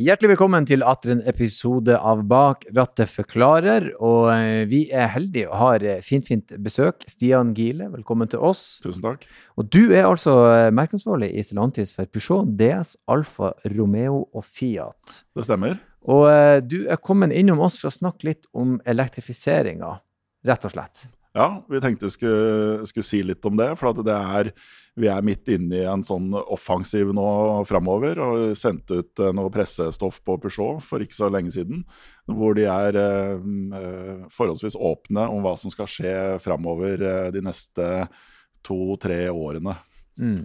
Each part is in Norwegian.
Hjertelig velkommen til atter en episode av Bak rattet forklarer. Og eh, vi er heldige og har finfint fint, fint besøk. Stian Gile, velkommen til oss. Tusen takk. Og du er altså merkeansvarlig i Stellantis for Peugeot, DS, Alfa, Romeo og Fiat. Det stemmer. Og du er kommet innom oss for å snakke litt om elektrifiseringa, rett og slett. Ja, vi tenkte vi skulle, skulle si litt om det. For det er, vi er midt inne i en sånn offensiv nå framover. Og sendte ut eh, noe pressestoff på Peugeot for ikke så lenge siden. Hvor de er eh, forholdsvis åpne om hva som skal skje framover eh, de neste to-tre årene. Mm.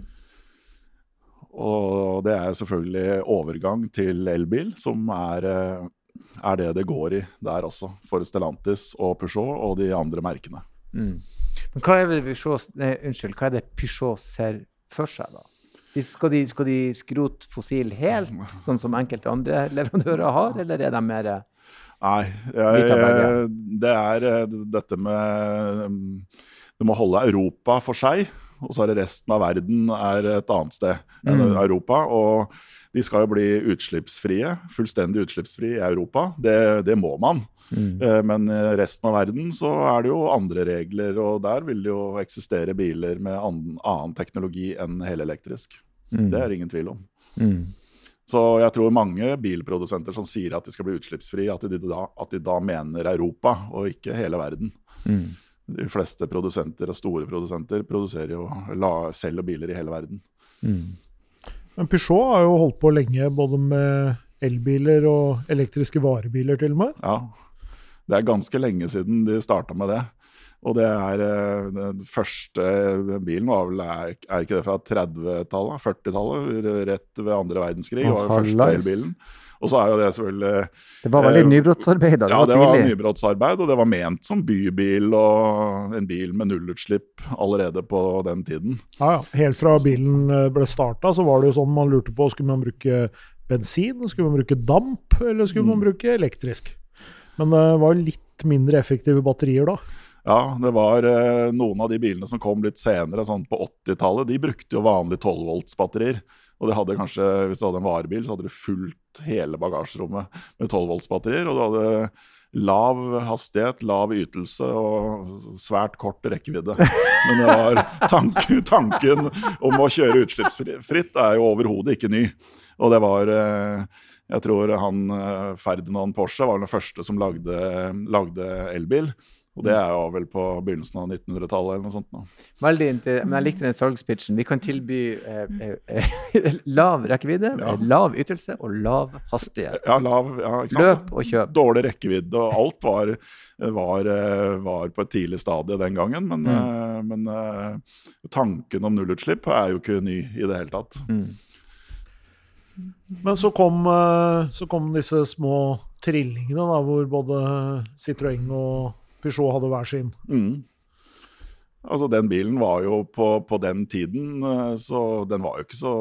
Og det er selvfølgelig overgang til elbil, som er, eh, er det det går i der også. For Stellantis og Peugeot og de andre merkene. Mm. Men hva er, Peugeot, nei, unnskyld, hva er det Peugeot ser for seg, da? Skal de, skal de skrote fossil helt, sånn som enkelte andre leverandører har, eller er de mer Nei, jeg, det er eh, dette med Det må holde Europa for seg, og så er det resten av verden er et annet sted enn mm. Europa. og de skal jo bli utslippsfrie, fullstendig utslippsfrie i Europa. Det, det må man. Mm. Eh, men i resten av verden så er det jo andre regler, og der vil det jo eksistere biler med annen, annen teknologi enn helelektrisk. Mm. Det er ingen tvil om. Mm. Så jeg tror mange bilprodusenter som sier at de skal bli utslippsfrie, at at de da mener Europa og ikke hele verden. Mm. De fleste produsenter og store produsenter produserer jo, la, selger biler i hele verden. Mm. Men Peugeot har jo holdt på lenge både med elbiler og elektriske varebiler til og med. Ja, det er ganske lenge siden de starta med det. Og det er eh, den første bilen var vel, er, er ikke det fra 30-tallet? 40-tallet? Rett ved andre verdenskrig var den første elbilen. Og så er jo det selvfølgelig Det var veldig eh, nybrottsarbeid? Da, det ja, var det var nybrottsarbeid, og det var ment som bybil og en bil med nullutslipp allerede på den tiden. Ja, ja. Helt fra bilen eh, ble starta, så var det jo sånn man lurte på skulle man bruke bensin, skulle man bruke damp, eller skulle mm. man bruke elektrisk? Men det var litt mindre effektive batterier da. Ja, det var eh, noen av de bilene som kom litt senere, sånn på 80-tallet, de brukte jo vanlige 12 volts batterier. Og det hadde kanskje, hvis du hadde en varebil, så hadde du fulgt hele bagasjerommet med 12 volts batterier. Og du hadde lav hastighet, lav ytelse og svært kort rekkevidde. Men det var tanken, tanken om å kjøre utslippsfritt er jo overhodet ikke ny. Og det var eh, Jeg tror han eh, Ferdinand Porsche var den første som lagde, lagde elbil. Og det er jo vel på begynnelsen av 1900-tallet eller noe sånt. Da. Veldig Men jeg likte den salgspitchen. Vi kan tilby eh, eh, eh lav rekkevidde, ja. lav ytelse og lav hastighet. Ja, lav, ja, ikke sant? Løp og kjøp. Dårlig rekkevidde, og alt var, var, eh, var på et tidlig stadie den gangen. Men, mm. Eh, men tanken om nullutslipp er jo ikke ny i det hele tatt. Mm. Men så kom, så kom, disse små trillingene, da, hvor både Citroën og Peugeot hadde hver sin. Mm. Altså, Den bilen var jo på, på, den tiden eh, så Den var jo ikke så,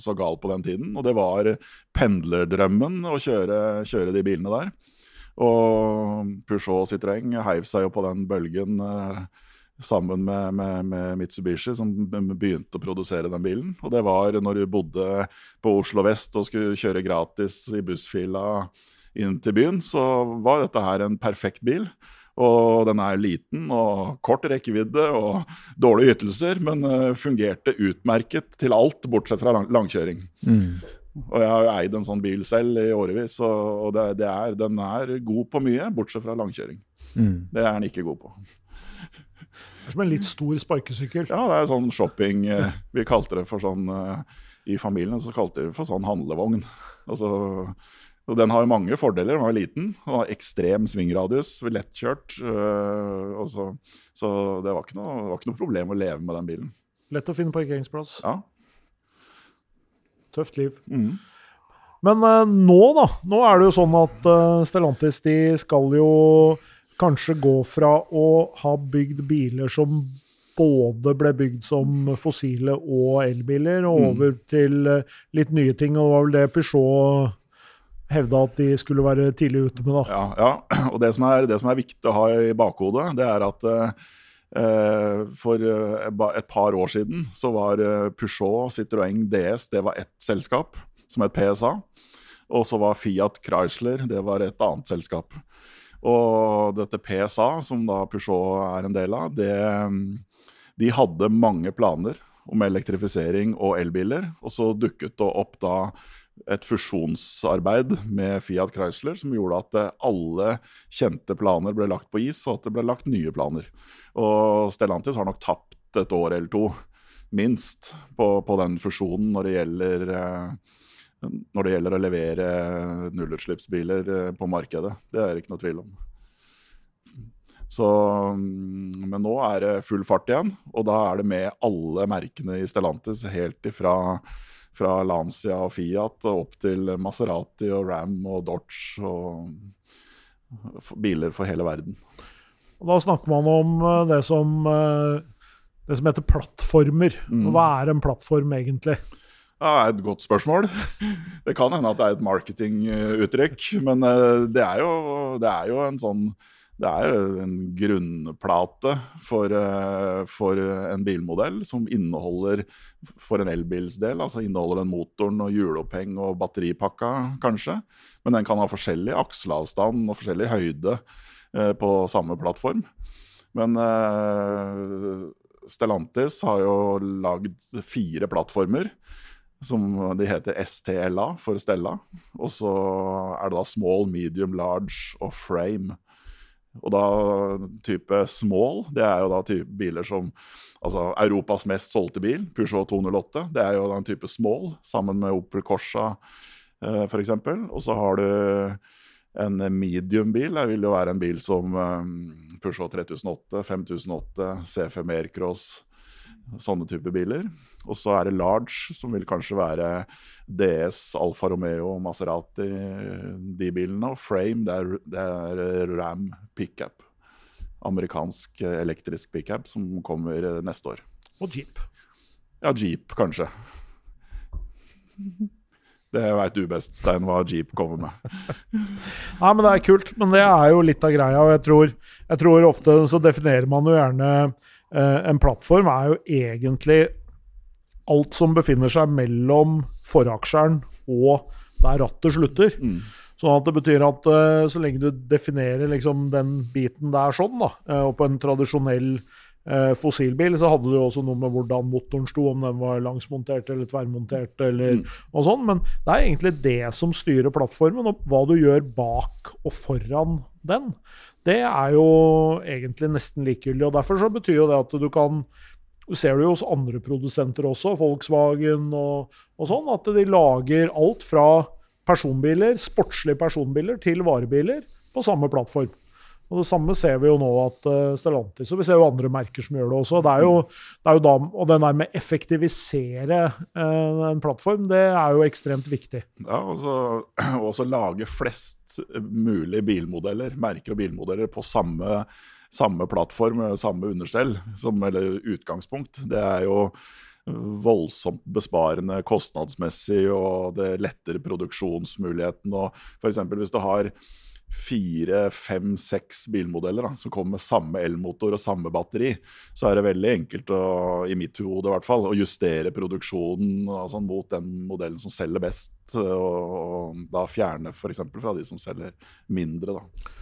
så, gal på den tiden. Og det var pendlerdrømmen å kjøre, kjøre de bilene der. Og Peugeot og Citroën heiv seg jo på den bølgen eh, sammen med, med, med, Mitsubishi, som begynte å produsere den bilen. Og det var når du bodde på Oslo vest og skulle kjøre gratis i bussfila inn til byen, så var dette her en perfekt bil. Og den er liten og kort rekkevidde og dårlige ytelser, men uh, fungerte utmerket til alt, bortsett fra lang langkjøring. Mm. Og jeg har jo eid en sånn bil selv i årevis, og det, det er, den er god på mye, bortsett fra langkjøring. Mm. Det er den ikke god på. Det er som en litt stor sparkesykkel. Ja, det er sånn shopping uh, Vi kalte det for sånn uh, I familien så kalte vi det for sånn handlevogn. Altså og Den har mange fordeler. Den var liten, den har ekstrem svingradius, lettkjørt. Øh, så, så det, var noe, det, var ikke noe, problem å leve med den bilen. Lett å finne parkeringsplass. Ja. Tøft liv. Mm. Men øh, nå, da. Nå er det jo sånn at øh, Stellantis de skal jo kanskje gå fra å ha bygd biler som både ble bygd som fossile og elbiler, og mm. over til litt nye ting. Og det var vel det Peugeot hevda at de skulle være tidlig ute med. da. Ja, ja. og det som, er, det som, er, viktig å ha i bakhodet, det er at eh, for eh, et par år siden så var eh, Peugeot, Citroën DS det var ett selskap som het PSA. Og så var Fiat Chrysler det var et annet selskap. Og dette PSA, som da Peugeot er en del av, det, de hadde mange planer om elektrifisering og elbiler. Og så dukket det opp da et fusjonsarbeid med Fiat Chrysler som gjorde at eh, alle kjente planer ble lagt på is, og at det ble lagt nye planer. Og Stellantis har nok tapt et år eller to, minst, på, på den fusjonen når det gjelder eh, når det gjelder å levere nullutslippsbiler eh, på markedet. Det er det ikke noe tvil om. Så, mm, men nå er det full fart igjen, og da er det med alle merkene i Stellantis helt ifra fra Lancia og Fiat og opp til Maserati og Ram og Dodge og biler for hele verden. Og da snakker man om eh, det som, eh, det som heter plattformer. Mm. Hva er en plattform egentlig? Ja, Et godt spørsmål. Det kan hende at det er et marketinguttrykk, men eh, det er jo, det er jo en sånn det er en grunnplate for, eh, for, en bilmodell som inneholder, for en elbils del, altså inneholder den motoren og hjuloppheng og batteripakka, kanskje. Men den kan ha forskjellig akselavstand og forskjellig høyde eh, på samme plattform. Men eh, Stellantis har jo lagd fire plattformer. Som de heter STLA for Stella. Og så er det da small, medium, large og frame. Og da type small, det er jo da type biler som Altså Europas mest solgte bil, Peugeot 208, det er jo da en type small, sammen med Opel Corsa eh, f.eks. Og så har du en medium-bil. Det vil jo være en bil som eh, Peugeot 3008, 5008, C5 Aircross, sånne type biler. Og så er det large, som vil kanskje være DS, Alfa Romeo, Maserati, de bilene. Og Frame, det er, det er Ram pickup. Amerikansk elektrisk pickup som kommer neste år. Og Jeep. Ja, Jeep, kanskje. Det veit du best, Stein, hva Jeep kommer med. Nei, men Det er kult. Men det er jo litt av greia. og jeg tror, jeg tror ofte så definerer man jo gjerne Eh, en plattform er jo egentlig alt som befinner seg mellom foraksjeren og der rattet slutter. Mm. Sånn at det betyr at uh, så lenge du definerer liksom den biten der sånn, da, uh, og på en tradisjonell fossilbil, så hadde du også noe med hvordan motoren sto, om den var langsmontert eller tverrmontert eller mm. og sånn. Men det er egentlig det som styrer plattformen, og hva du gjør bak og foran den det er jo egentlig nesten likegyldig. og Derfor så betyr jo det at du kan du ser det jo hos andre produsenter også, Volkswagen og, og sånn, at de lager alt fra personbiler, sportslige personbiler, til varebiler på samme plattform. Og Det samme ser vi jo nå at uh, Stellantis og vi ser jo andre merker som gjør det også. Det er jo, det da, og den der med effektivisere uh, en plattform, det er jo ekstremt viktig. Ja, og også lage flest mulig bilmodeller, merker og bilmodeller på samme, samme plattform, samme understell, som, eller utgangspunkt. Det er jo voldsomt besparende kostnadsmessig, og det letter produksjonsmuligheten. og for hvis du har fire, fem, seks bilmodeller da, som kommer med samme elmotor og samme batteri, så er det veldig enkelt, å, i mitt hode i hvert fall, å justere produksjonen altså, mot den modellen som selger best, og, og da fjerne f.eks. fra de som selger mindre. da.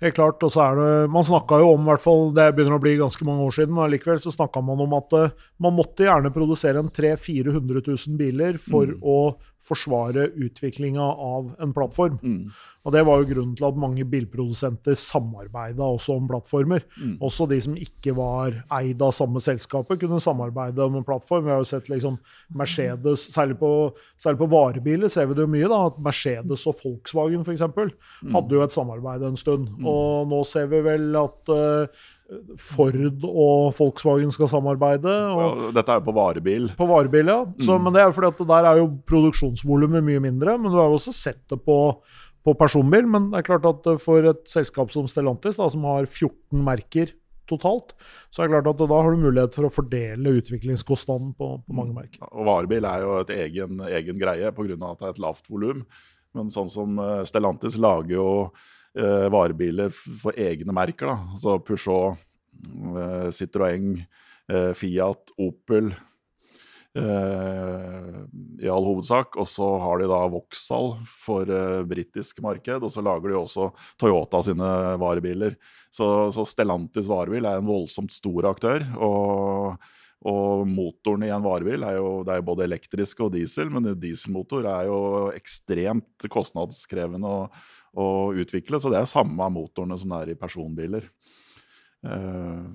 Helt klart, og så er det, Man snakka jo om, hvert fall, det begynner å bli ganske mange år siden, men likevel så snakka man om at uh, man måtte gjerne produsere en 300 000-400 000 biler for mm. å forsvare utviklinga av en plattform. Mm. Og Det var jo grunnen til at mange bilprodusenter samarbeida også om plattformer. Mm. Også de som ikke var eid av samme selskapet, kunne samarbeide om en plattform. Vi har jo sett liksom Mercedes, særlig på, særlig på varebiler ser vi det jo mye. da, at Mercedes og Volkswagen for eksempel, mm. hadde jo et samarbeid en stund. Mm. Og nå ser vi vel at uh, Ford og Volkswagen skal samarbeide. Ja, dette er jo på varebil. På varebil, ja. Så, mm. Men det er jo fordi at der er jo produksjonsvolumet mye mindre. Men du har jo også sett det på på personbil. Men det er klart at for et selskap som Stellantis, da, som har 14 merker totalt, så er det klart at da har du mulighet for å fordele utviklingskostnaden på, på mange merker. Og Varebil er jo et egen, egen greie pga. at det er et lavt volum. Men sånn som eh, Stellantis lager jo eh, varebiler for egne merker. da, altså Peugeot, eh, Citroën, eh, Fiat, Opel, eh, i all hovedsak. Og så har de da Vauxhall for eh, britisk marked, og så lager de også Toyota sine varebiler. Så, så Stellantis varebil er en voldsomt stor aktør. og og motoren i en varebil er jo, er jo både elektrisk og diesel, men dieselmotor er jo ekstremt kostnadskrevende å, å utvikle. Så det er samme motorene som det er i personbiler. Uh,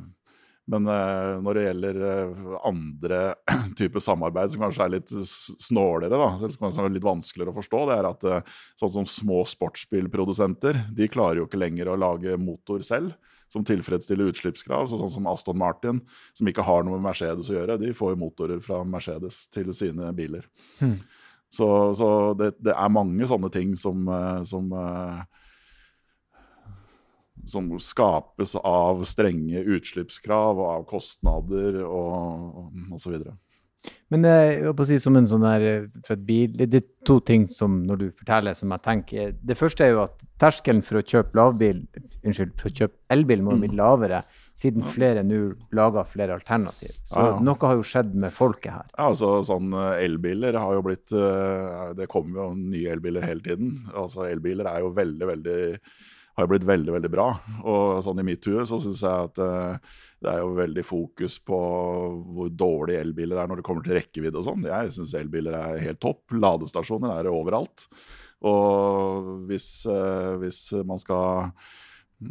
men uh, når det gjelder uh, andre typer samarbeid som kanskje er litt snålere, da, som kanskje litt vanskeligere å forstå, det er at sånn som små sportsbilprodusenter, de klarer jo ikke lenger å lage motor selv som tilfredsstiller utslippskrav. Så sånn som Aston Martin, som ikke har noe med Mercedes å gjøre, de får jo motorer fra Mercedes til sine biler. Hmm. Så, så det, det, er mange sånne ting som, eh, som, eh, som skapes av strenge utslippskrav og av kostnader og, og osv. Men jeg håper å si som en sånn der, eh, for et bil, Det er to ting som når du forteller som jeg tenker. Det første er jo at terskelen for å kjøpe lavbil, unnskyld, for å kjøpe elbil må bli mm. lavere, siden flere nå lager flere alternativ. Så ja, ja. noe har jo skjedd med folket her. Ja, altså sånn eh, Elbiler har jo blitt Det kommer jo nye elbiler hele tiden. Altså Elbiler er jo veldig, veldig har jo blitt veldig veldig bra. Og sånn i mitt hue så syns jeg at uh, det er jo veldig fokus på hvor dårlige elbiler er når det kommer til rekkevidde og sånn. Jeg syns elbiler er helt topp. Ladestasjoner er overalt. Og hvis, uh, hvis man skal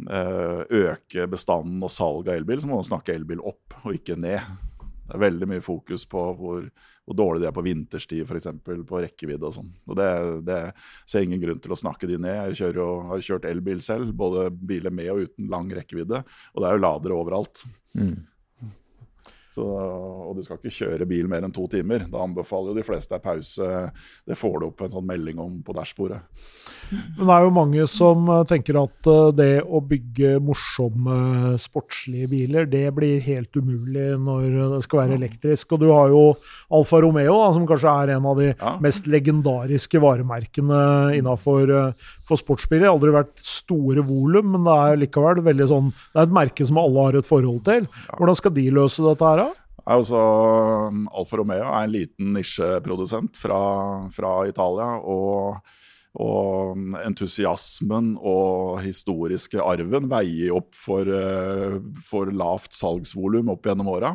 uh, øke bestanden og salg av elbil, så må man snakke elbil opp og ikke ned. Det er veldig mye fokus på hvor, hvor dårlig de er på vinterstid, f.eks. på rekkevidde og sånn. Og det, det ser ingen grunn til å snakke de ned. Jeg jo, har kjørt elbil selv, både biler med og uten lang rekkevidde. Og det er jo ladere overalt. Mm. Så, og du skal ikke kjøre bil mer enn to timer. Da anbefaler jo de fleste deg pause. Det får du opp en sånn melding om på dashbordet. Men det er jo mange som eh, tenker at eh, det å bygge morsomme, sportslige biler, det blir helt umulig når det skal være elektrisk. Og du har jo Alfa Romeo, da, som kanskje er en av de ja. mest legendariske varemerkene innafor Det sportsbiler. Aldri vært store volum, men det er likevel veldig sånn Det er et merke som alle har et forhold til. Hvordan skal de løse dette her? Altså, Alfa Romeo er en liten nisjeprodusent fra, fra Italia. og og entusiasmen og historiske arven veier opp for, eh, for lavt salgsvolum opp gjennom åra.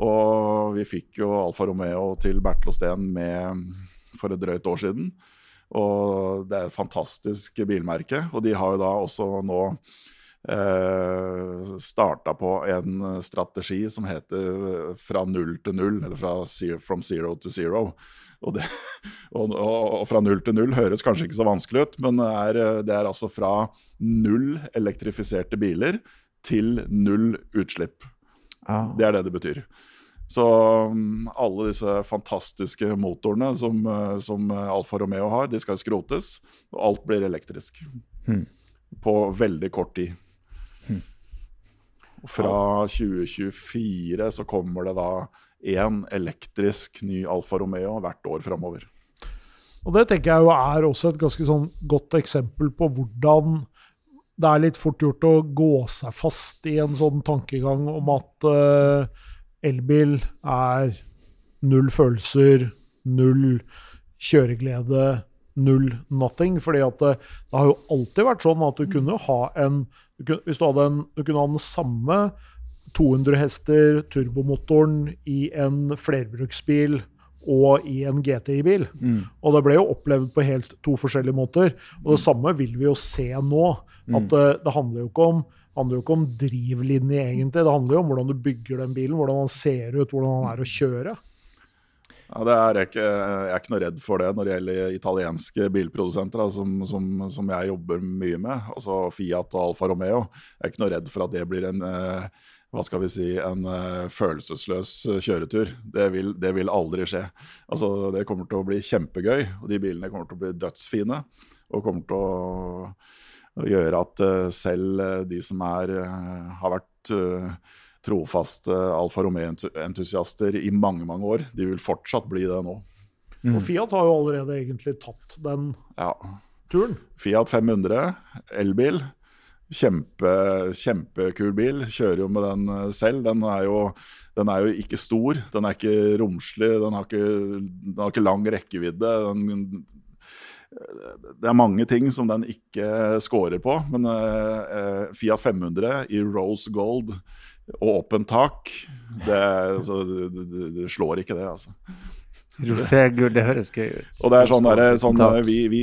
Og vi fikk jo Alfa Romeo til Bertel Steen med for et drøyt år siden. Og det er et fantastisk bilmerke. Og de har jo da også nå eh, starta på en strategi som heter fra null til null, eller fra from zero to zero. Og, det, og, og, fra null til null høres kanskje ikke så vanskelig ut, men det er, det er altså fra null elektrifiserte biler til null utslipp. Ah. Det er det det betyr. Så um, alle disse fantastiske motorene som, som Alfa Romeo har, de skal skrotes, og alt blir elektrisk. Hmm. På veldig kort tid. Fra 2024 så kommer det da én elektrisk ny Alfa Romeo hvert år framover. Og Det tenker jeg jo er også et ganske sånn godt eksempel på hvordan det er litt fort gjort å gå seg fast i en sånn tankegang om at uh, elbil er null følelser, null kjøreglede, null nothing. fordi at det, det, har jo alltid vært sånn at du kunne ha en du kunne, Hvis du hadde en, du kunne ha den samme 200 hester turbomotoren i en flerbruksbil og i en GTI-bil. Mm. Og det ble jo opplevd på helt to forskjellige måter. Og det mm. samme vil vi jo se nå. At mm. det, det handler jo ikke om handler jo ikke om drivlinje, egentlig. Det handler jo om hvordan du bygger den bilen, hvordan den ser ut, hvordan den er å kjøre. Ja, er jeg, ikke, jeg, er ikke noe redd for det når det gjelder italienske bilprodusenter, da, som, som, som, jeg jobber mye med. Altså Fiat og Alfa Romeo. Jeg er ikke noe redd for at det blir en eh, hva skal vi si, en uh, følelsesløs kjøretur. Det vil, det vil, aldri skje. Altså, det kommer til å bli kjempegøy, og de bilene kommer til å bli dødsfine. Og kommer til å, å gjøre at uh, selv de som er, har vært trofaste Alfa Romeo-entusiaster i mange mange år. De vil fortsatt bli det nå. Mm. Og Fiat har jo allerede egentlig tatt den ja. turen. Fiat 500, elbil. Kjempe, kjempekul bil. Kjører jo med den eh, selv. Den er, jo, den er jo ikke stor, den er ikke romslig, den har ikke, den har ikke lang rekkevidde. Den, det er mange ting som den ikke scorer på, men uh, Fiat 500 i rose gold og åpent tak, det, altså, det, det, slår ikke det, altså. Roségull, det høres gøy ut. Og det er sånn, der, sånn vi, vi,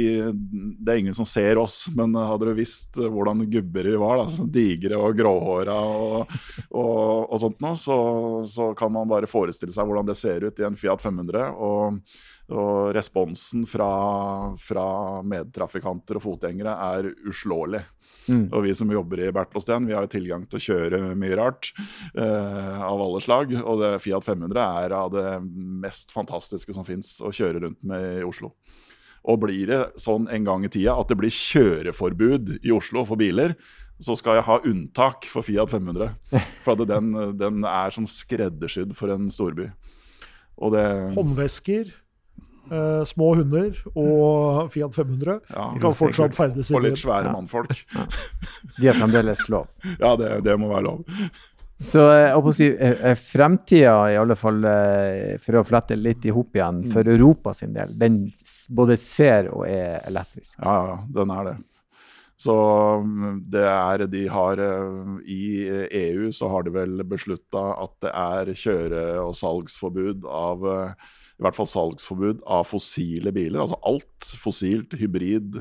Det er ingen som ser oss, men hadde du visst hvordan gubber vi var, da, digre og gråhåra og, og, og, sånt noe, så, så, kan man bare forestille seg hvordan det ser ut i en Fiat 500. Og, og responsen fra, fra medtrafikanter og fotgjengere er uslåelig. Mm. Og vi som jobber i Bertlåsten, vi har jo tilgang til å kjøre mye rart eh, av alle slag. Og det, Fiat 500 er av det mest fantastiske som fins å kjøre rundt med i Oslo. Og blir det sånn en gang i tida at det blir kjøreforbud i Oslo for biler, så skal jeg ha unntak for Fiat 500. For at den, den er som skreddersydd for en storby. Håndvesker Uh, små hunder og Fiat 500 ja, kan fortsatt ferdes i Og litt svære ja. mannfolk. Ja. De er fremdeles lov. Ja, det, det må være lov. Så eh, si, eh, fremtida, i alle fall for å flette litt i hop igjen, mm. for Europa sin del, den både ser og er elektrisk? Ja, ja, den er det. Så mm, det er De har I EU så har de vel beslutta at det er kjøre- og salgsforbud av i hvert fall salgsforbud av fossile biler. Altså alt fossilt, hybrid,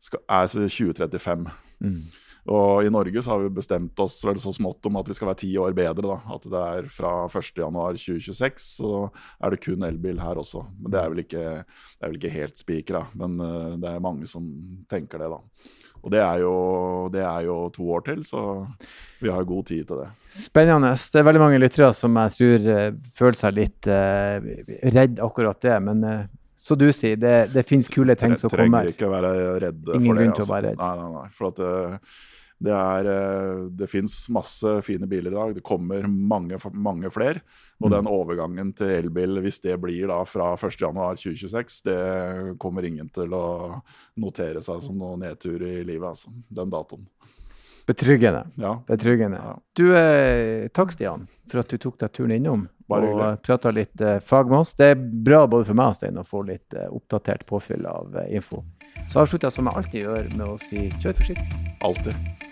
skal, er 2035. Mm. Og i Norge så har vi bestemt oss vel så smått om at vi skal være ti år bedre. da, At det er fra 1.1.2026 så er det kun elbil her også. Men Det er vel ikke, det er vel ikke helt spikra, men det er mange som tenker det, da. Og det er, jo, det er, jo, to år til, så vi har god tid til det. Spennende. Det er veldig mange lyttere som jeg tror uh, føler seg litt uh, redd akkurat det. Men uh, så du sier, det, det finnes kule ting som kommer. Trenger ikke være redd for Ingen det. grunn til å altså. være redd. Nei, nei, nei. For at det, er, eh, det fins masse fine biler i dag. Det kommer mange, mange flere. Og mm. den overgangen til elbil, hvis det blir da fra 1.1.2026, det kommer ingen til å notere seg som noen nedtur i livet, altså. Den datoen. Betryggende. Ja. Betryggende. Ja. Du, eh, takk Stian for at du tok deg turen innom Bare og prata litt eh, fag med oss. Det er bra både for meg og Stein å få litt eh, oppdatert påfyll av info. Så avslutter jeg som jeg alltid gjør, med å si kjør forsiktig. Alltid.